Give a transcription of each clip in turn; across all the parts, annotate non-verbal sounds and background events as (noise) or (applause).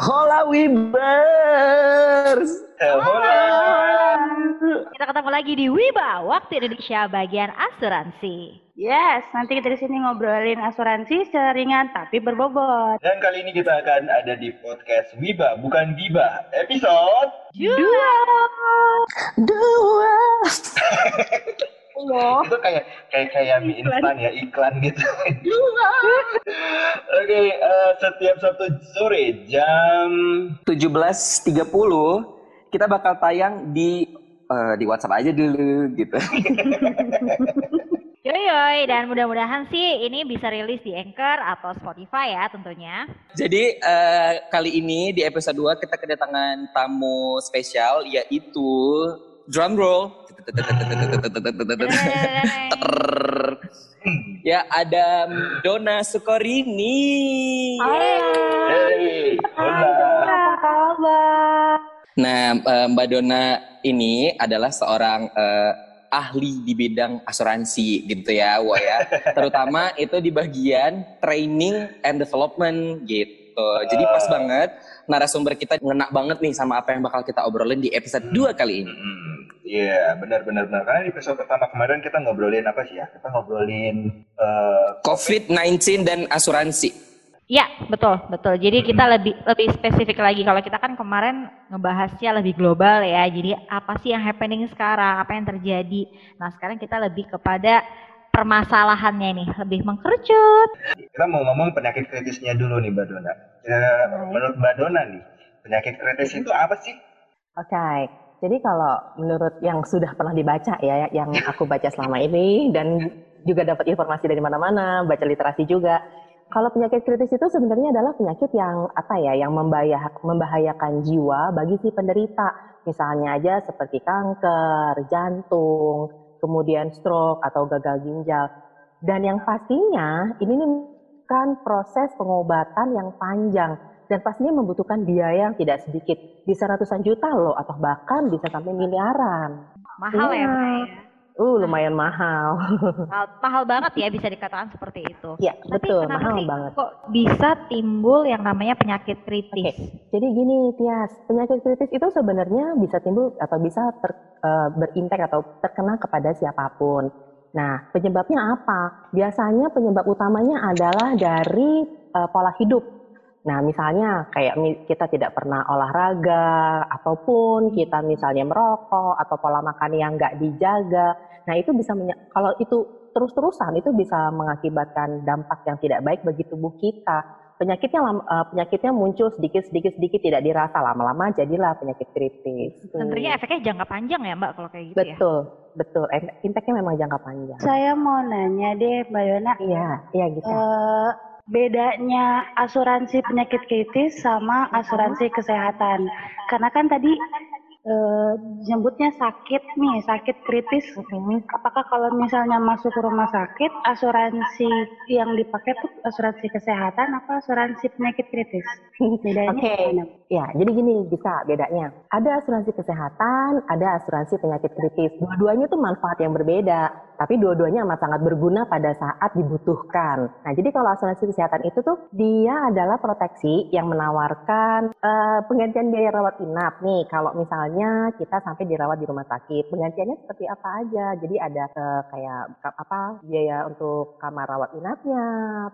Hola Wibers. Hola. Kita ketemu lagi di Wiba, Waktu Indonesia bagian asuransi. Yes, nanti kita di sini ngobrolin asuransi seringan tapi berbobot. Dan kali ini kita akan ada di podcast Wiba, bukan Giba. Episode Dua. Dua. Loh. itu kayak kayak kayak mie instan ya iklan gitu. Oke, eh, setiap Sabtu sore jam 17.30 kita bakal tayang di eh, di WhatsApp aja dulu gitu. (laughs) Yoi yoi, dan mudah-mudahan sih ini bisa rilis di Anchor atau Spotify ya tentunya. Jadi eh, kali ini di episode 2 kita kedatangan tamu spesial yaitu drum roll. Ya ada Dona Sukorini. Hey, hola. Apa kabar? Nah, eh, Mbak Dona ini adalah seorang eh, ahli di bidang asuransi gitu ya, Wah ya. Terutama (laughs) itu di bagian training and development gitu. Jadi pas banget narasumber kita ngena banget nih sama apa yang bakal kita obrolin di episode 2 kali ini. Hmm, Iya, benar benar benar. Karena di episode pertama kemarin kita ngobrolin apa sih ya? Kita ngobrolin eh, COVID-19 dan asuransi. Ya, betul, betul. Jadi kita lebih lebih spesifik lagi kalau kita kan kemarin ngebahasnya lebih global ya. Jadi apa sih yang happening sekarang, apa yang terjadi. Nah, sekarang kita lebih kepada permasalahannya nih, lebih mengkerucut. kita mau ngomong penyakit kritisnya dulu nih Mbak Dona. Ya, menurut Mbak Dona nih, penyakit kritis itu apa sih? Oke, jadi kalau menurut yang sudah pernah dibaca ya, yang aku baca selama ini dan juga dapat informasi dari mana-mana, baca literasi juga. Kalau penyakit kritis itu sebenarnya adalah penyakit yang apa ya, yang membahaya- membahayakan jiwa bagi si penderita. Misalnya aja seperti kanker, jantung, kemudian stroke atau gagal ginjal. Dan yang pastinya ini kan proses pengobatan yang panjang dan pastinya membutuhkan biaya yang tidak sedikit, bisa ratusan juta loh atau bahkan bisa sampai miliaran. Mahal ya, Iya. Ya. Uh, lumayan mahal. Mahal, mahal banget ya bisa dikatakan seperti itu. ya, Tapi betul, kenapa mahal sih banget. kok bisa timbul yang namanya penyakit Oke, kritis? jadi gini Tias, penyakit kritis itu sebenarnya bisa timbul atau bisa ter- eh, berintek atau terkena kepada siapa pun. Nah, penyebabnya apa? Biasanya penyebab utamanya adalah dari eh, pola hidup. Nah, misalnya kayak kita tidak pernah olahraga, ataupun kita misalnya merokok, atau pola makan yang nggak dijaga. Nah, itu bisa, menye- kalau itu terus-terusan, itu bisa mengakibatkan dampak yang tidak baik bagi tubuh kita penyakitnya eh, penyakitnya muncul sedikit sedikit sedikit tidak dirasa lama-lama jadilah penyakit kritis. Tentunya efeknya jangka panjang ya Mbak kalau kayak gitu ya? betul betul impactnya memang jangka panjang. Saya mau nanya deh, Mbak Yona. Iya iya gitu. eh, bedanya asuransi penyakit kritis sama asuransi kesehatan. Karena kan tadi eh, nyebutnya sakit nih, sakit kritis. Apakah kalau misalnya masuk ke rumah sakit, asuransi yang dipakai tuh asuransi kesehatan apa asuransi penyakit kritis? Bedanya (laughs) Oke. gimana? Ya, jadi gini bisa bedanya. Ada asuransi kesehatan, ada asuransi penyakit kritis. Dua-duanya tuh manfaat yang berbeda, tapi dua-duanya amat sangat berguna pada saat dibutuhkan. Nah, jadi kalau asuransi kesehatan itu tuh dia adalah proteksi yang menawarkan eh, penggantian biaya rawat inap nih. Kalau misalnya kita sampai dirawat di rumah sakit, penggantiannya seperti apa aja? Jadi ada eh, kayak ka- apa biaya untuk kamar rawat inapnya,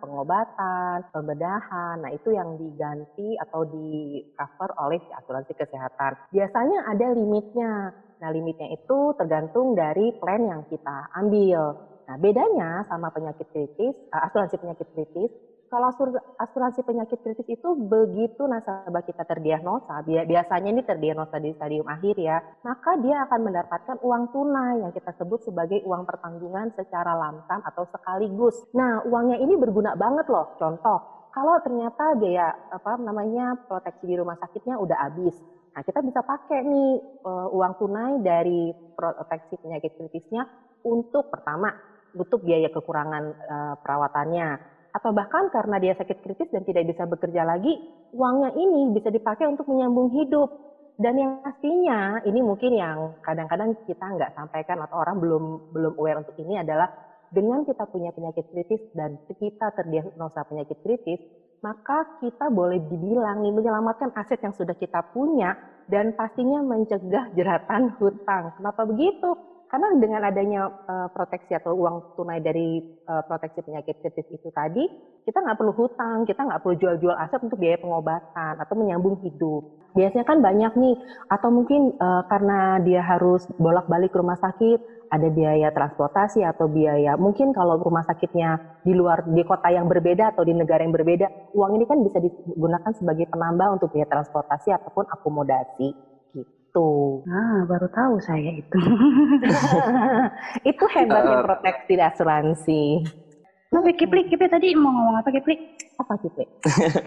pengobatan, pembedahan. Nah, itu yang diganti atau di cover oleh si asuransi kesehatan. Biasanya ada limitnya. Nah, limitnya itu tergantung dari plan yang kita ambil. Nah, bedanya sama penyakit kritis, eh, asuransi penyakit kritis, kalau asur- asuransi penyakit kritis itu begitu nasabah kita terdiagnosa, bi- biasanya ini terdiagnosa di stadium akhir ya, maka dia akan mendapatkan uang tunai yang kita sebut sebagai uang pertanggungan secara lamsam atau sekaligus. Nah, uangnya ini berguna banget loh. Contoh, kalau ternyata biaya apa namanya proteksi di rumah sakitnya udah habis, nah kita bisa pakai nih eh, uang tunai dari proteksi penyakit kritisnya untuk pertama nutup biaya kekurangan eh, perawatannya atau bahkan karena dia sakit kritis dan tidak bisa bekerja lagi, uangnya ini bisa dipakai untuk menyambung hidup. Dan yang pastinya ini mungkin yang kadang-kadang kita nggak sampaikan atau orang belum belum aware untuk ini adalah dengan kita punya penyakit kritis dan kita terdiagnosa penyakit kritis, maka kita boleh dibilang nih menyelamatkan aset yang sudah kita punya dan pastinya mencegah jeratan hutang. Kenapa begitu? Karena dengan adanya uh, proteksi atau uang tunai dari uh, proteksi penyakit kritis itu tadi, kita nggak perlu hutang, kita nggak perlu jual-jual aset untuk biaya pengobatan atau menyambung hidup. Biasanya kan banyak nih, atau mungkin uh, karena dia harus bolak-balik ke rumah sakit, ada biaya transportasi atau biaya mungkin kalau rumah sakitnya di luar di kota yang berbeda atau di negara yang berbeda, uang ini kan bisa digunakan sebagai penambah untuk biaya transportasi ataupun akomodasi gitu. Ah, baru tahu saya itu. (laughs) itu hebatnya uh, proteksi asuransi. Tapi Kipli, Kipli tadi mau ngomong apa Kipli? Apa Kipli?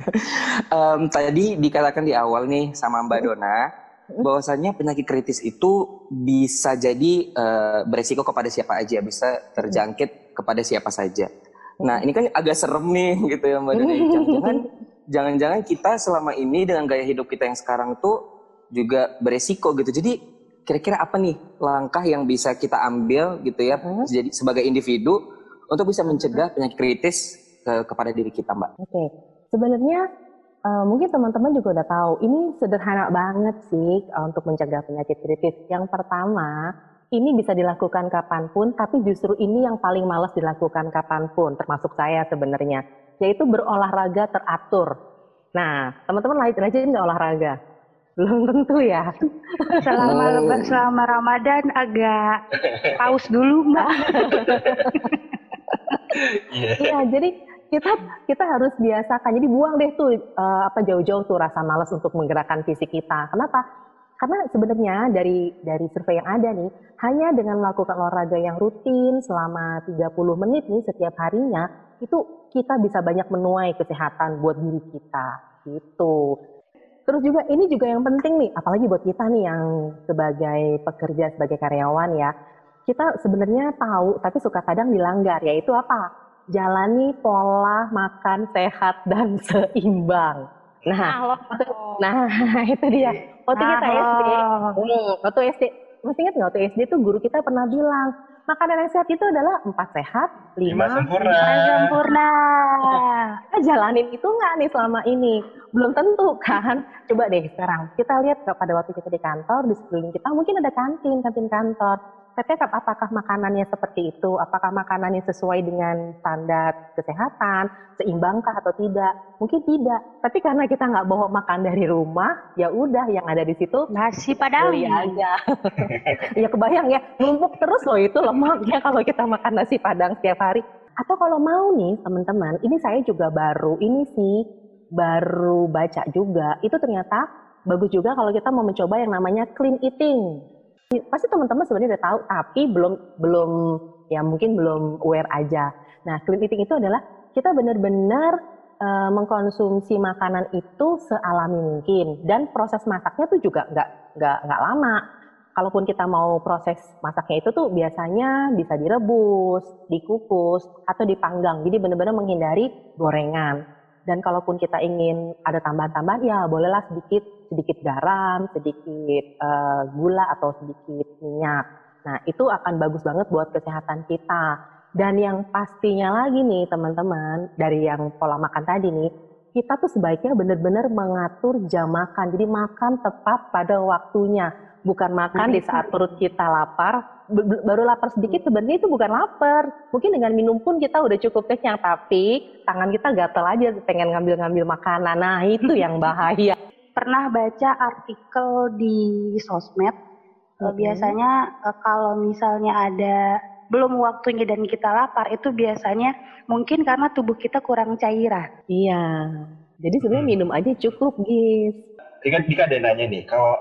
(laughs) um, tadi dikatakan di awal nih sama Mbak Dona, bahwasannya penyakit kritis itu bisa jadi uh, beresiko kepada siapa aja, bisa terjangkit kepada siapa saja. Nah ini kan agak serem nih (laughs) gitu ya Mbak Dona. Jangan-jangan (laughs) jangan-jangan kita selama ini dengan gaya hidup kita yang sekarang tuh juga beresiko gitu. Jadi kira-kira apa nih langkah yang bisa kita ambil gitu ya hmm. jadi sebagai individu untuk bisa mencegah penyakit kritis ke, kepada diri kita, Mbak? Oke. Okay. Sebenarnya uh, mungkin teman-teman juga udah tahu ini sederhana banget sih uh, untuk mencegah penyakit kritis. Yang pertama, ini bisa dilakukan kapan pun, tapi justru ini yang paling males dilakukan kapan pun, termasuk saya sebenarnya, yaitu berolahraga teratur. Nah, teman-teman rajin nggak olahraga? Belum tentu ya. Selama (laughs) oh. selama Ramadan agak paus dulu, Mbak. (laughs) Iya, yeah. jadi kita kita harus biasakan. Jadi buang deh tuh uh, apa jauh-jauh tuh rasa malas untuk menggerakkan fisik kita. Kenapa? Karena sebenarnya dari dari survei yang ada nih, hanya dengan melakukan olahraga yang rutin selama 30 menit nih setiap harinya, itu kita bisa banyak menuai kesehatan buat diri kita. Gitu. Terus juga ini juga yang penting nih, apalagi buat kita nih yang sebagai pekerja, sebagai karyawan ya. Kita sebenarnya tahu, tapi suka kadang dilanggar, yaitu apa? Jalani pola makan sehat dan (laughs) seimbang. Nah, waktu, nah (laughs) itu dia. Waktu kita SD, hmm, waktu SD, masih ingat nggak waktu SD tuh guru kita pernah bilang, makanan yang sehat itu adalah empat sehat, lima, lima sempurna. sempurna. (laughs) Kita jalanin itu nggak nih selama ini? Belum tentu kan. Coba deh sekarang kita lihat pada waktu kita di kantor, di sekeliling kita mungkin ada kantin, kantin kantor. Tapi apakah makanannya seperti itu? Apakah makanannya sesuai dengan standar kesehatan? Seimbangkah atau tidak? Mungkin tidak. Tapi karena kita nggak bawa makan dari rumah, ya udah yang ada di situ nasi padang aja. (laughs) ya kebayang ya, numpuk terus loh itu lemaknya kalau kita makan nasi padang setiap hari. Atau kalau mau nih teman-teman, ini saya juga baru ini sih baru baca juga. Itu ternyata bagus juga kalau kita mau mencoba yang namanya clean eating pasti teman-teman sebenarnya udah tahu tapi belum belum ya mungkin belum aware aja. Nah, clean eating itu adalah kita benar-benar uh, mengkonsumsi makanan itu sealami mungkin dan proses masaknya tuh juga nggak nggak nggak lama. Kalaupun kita mau proses masaknya itu tuh biasanya bisa direbus, dikukus, atau dipanggang. Jadi benar-benar menghindari gorengan. Dan kalaupun kita ingin ada tambahan-tambahan, ya bolehlah sedikit sedikit garam, sedikit uh, gula atau sedikit minyak. Nah, itu akan bagus banget buat kesehatan kita. Dan yang pastinya lagi nih teman-teman, dari yang pola makan tadi nih, kita tuh sebaiknya benar-benar mengatur jam makan. Jadi makan tepat pada waktunya, bukan makan di saat perut kita lapar. Baru lapar sedikit sebenarnya itu bukan lapar. Mungkin dengan minum pun kita udah cukup kenyang, tapi tangan kita gatel aja pengen ngambil-ngambil makanan. Nah itu yang bahaya pernah baca artikel di sosmed mm-hmm. biasanya uh, kalau misalnya ada belum waktunya dan kita lapar itu biasanya mungkin karena tubuh kita kurang cairan. Iya. Jadi sebenarnya minum aja cukup, guys. Dika, Dika ada nanya nih, kalau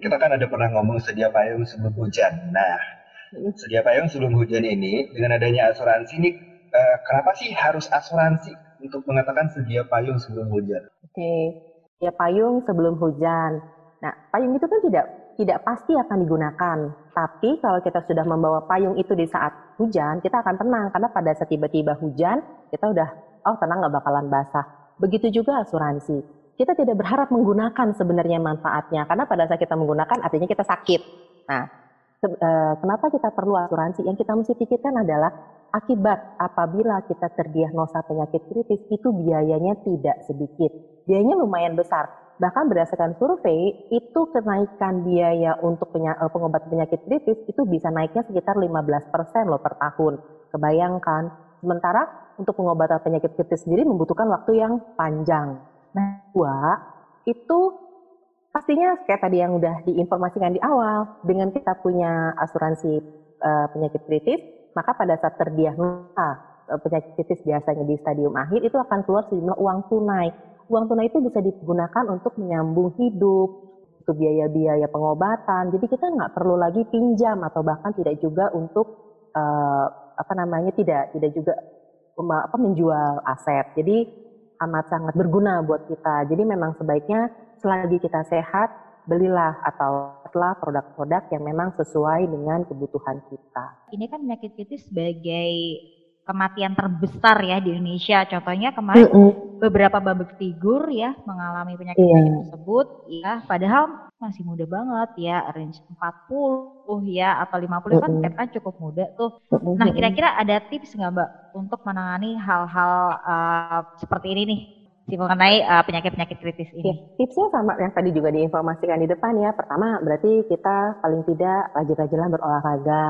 kita kan ada pernah ngomong sedia payung sebelum hujan. Nah, sedia payung sebelum hujan ini dengan adanya asuransi ini uh, kenapa sih harus asuransi untuk mengatakan sedia payung sebelum hujan? Oke. Okay ya payung sebelum hujan. Nah, payung itu kan tidak tidak pasti akan digunakan. Tapi kalau kita sudah membawa payung itu di saat hujan, kita akan tenang karena pada saat tiba-tiba hujan, kita udah oh tenang nggak bakalan basah. Begitu juga asuransi. Kita tidak berharap menggunakan sebenarnya manfaatnya karena pada saat kita menggunakan artinya kita sakit. Nah, uh, kenapa kita perlu asuransi? Yang kita mesti pikirkan adalah akibat apabila kita terdiagnosa penyakit kritis itu biayanya tidak sedikit. Biayanya lumayan besar. Bahkan berdasarkan survei, itu kenaikan biaya untuk eh, pengobatan penyakit kritis itu bisa naiknya sekitar 15% loh per tahun. Kebayangkan. Sementara untuk pengobatan penyakit kritis sendiri membutuhkan waktu yang panjang. Nah, dua, itu pastinya kayak tadi yang udah diinformasikan di awal, dengan kita punya asuransi uh, penyakit kritis, maka pada saat terdiagnosa uh, penyakit kritis biasanya di stadium akhir itu akan keluar sejumlah uang tunai. Uang tunai itu bisa digunakan untuk menyambung hidup, untuk biaya-biaya pengobatan. Jadi kita nggak perlu lagi pinjam atau bahkan tidak juga untuk uh, apa namanya tidak tidak juga apa menjual aset. Jadi amat sangat berguna buat kita. Jadi memang sebaiknya selagi kita sehat, belilah atau setelah produk-produk yang memang sesuai dengan kebutuhan kita. Ini kan penyakit kritis sebagai kematian terbesar ya di Indonesia. Contohnya kemarin mm -hmm. beberapa babak figur ya mengalami penyakit yeah. tersebut ya padahal masih muda banget ya range 40 ya atau 50 mm -hmm. kan kan cukup muda tuh. Mm -hmm. Nah, kira-kira ada tips nggak Mbak untuk menangani hal-hal uh, seperti ini nih? Mengenai uh, penyakit-penyakit kritis ini? Ya, tipsnya sama yang tadi juga diinformasikan di depan ya. Pertama, berarti kita paling tidak rajin-rajinlah berolahraga,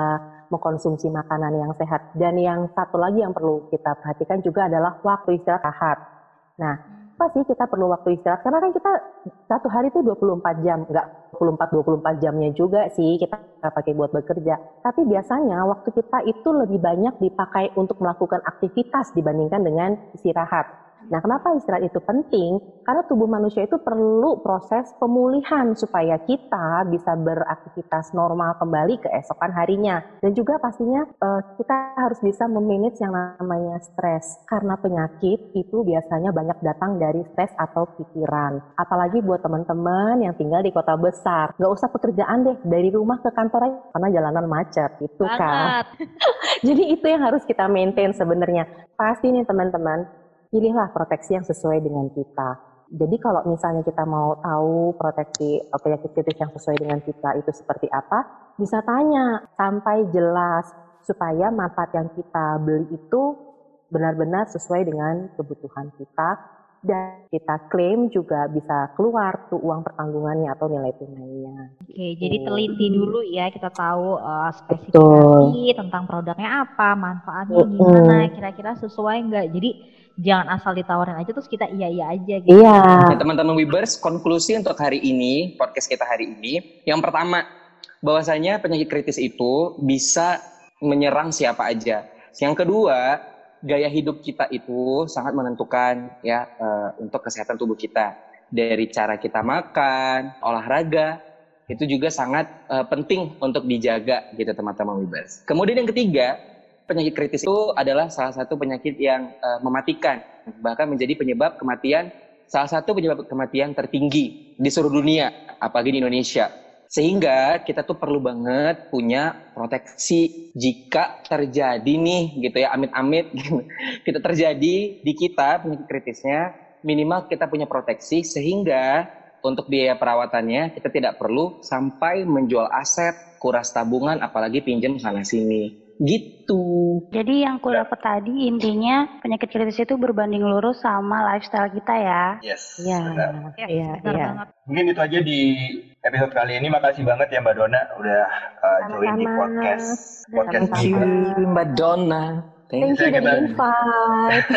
mengkonsumsi makanan yang sehat. Dan yang satu lagi yang perlu kita perhatikan juga adalah waktu istirahat. Nah, apa sih kita perlu waktu istirahat? Karena kan kita satu hari itu 24 jam, enggak 24-24 jamnya juga sih kita pakai buat bekerja. Tapi biasanya waktu kita itu lebih banyak dipakai untuk melakukan aktivitas dibandingkan dengan istirahat. Nah, kenapa istirahat itu penting? Karena tubuh manusia itu perlu proses pemulihan supaya kita bisa beraktivitas normal kembali keesokan harinya. Dan juga pastinya uh, kita harus bisa memanage yang namanya stres. Karena penyakit itu biasanya banyak datang dari stres atau pikiran. Apalagi buat teman-teman yang tinggal di kota besar. Gak usah pekerjaan deh, dari rumah ke kantor aja karena jalanan macet. Itu kan. (laughs) Jadi itu yang harus kita maintain sebenarnya. Pasti nih teman-teman, pilihlah proteksi yang sesuai dengan kita. Jadi kalau misalnya kita mau tahu proteksi eh, penyakit kritis yang sesuai dengan kita itu seperti apa, bisa tanya sampai jelas supaya manfaat yang kita beli itu benar-benar sesuai dengan kebutuhan kita dan kita klaim juga bisa keluar tuh uang pertanggungannya atau nilai tunainya. Oke, jadi teliti dulu ya kita tahu uh, spesifikasi tentang produknya apa, manfaatnya gimana, kira-kira sesuai nggak. Jadi jangan asal ditawarin aja terus kita iya iya aja gitu. Iya. Ya, teman-teman Wibers, konklusi untuk hari ini, podcast kita hari ini, yang pertama bahwasanya penyakit kritis itu bisa menyerang siapa aja. Yang kedua, gaya hidup kita itu sangat menentukan ya uh, untuk kesehatan tubuh kita. Dari cara kita makan, olahraga, itu juga sangat uh, penting untuk dijaga gitu teman-teman Wibers. Kemudian yang ketiga, penyakit kritis itu adalah salah satu penyakit yang uh, mematikan, bahkan menjadi penyebab kematian salah satu penyebab kematian tertinggi di seluruh dunia, apalagi di Indonesia. Sehingga kita tuh perlu banget punya proteksi jika terjadi nih gitu ya amit-amit (laughs) kita terjadi di kita penyakit kritisnya minimal kita punya proteksi sehingga untuk biaya perawatannya kita tidak perlu sampai menjual aset, kuras tabungan apalagi pinjam sana sini. Gitu. Jadi yang aku dapat tadi intinya penyakit kritis itu berbanding lurus sama lifestyle kita ya. Yes. Iya. Iya. Iya. Mungkin itu aja di episode kali ini. Makasih banget ya Mbak Dona udah uh, join di podcast podcast Thank you Mbak Dona. Thank you dari invite.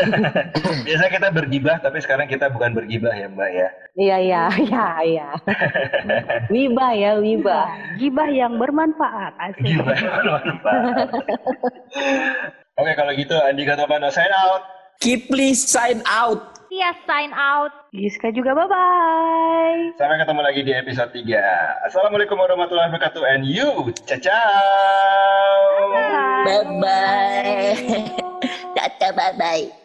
Biasa kita bergibah, tapi sekarang kita bukan bergibah ya Mbak ya. Iya iya iya iya. (laughs) wiba ya wiba. Gibah yang bermanfaat. Asik. Gibah yang bermanfaat. (laughs) Oke kalau gitu Andika Tomano sign out. Kipli sign out. Tia sign out. Giska juga bye-bye. Sampai ketemu lagi di episode 3. Assalamualaikum warahmatullahi wabarakatuh and you. Ciao. Bye-bye. (laughs) Bye-bye. bye-bye.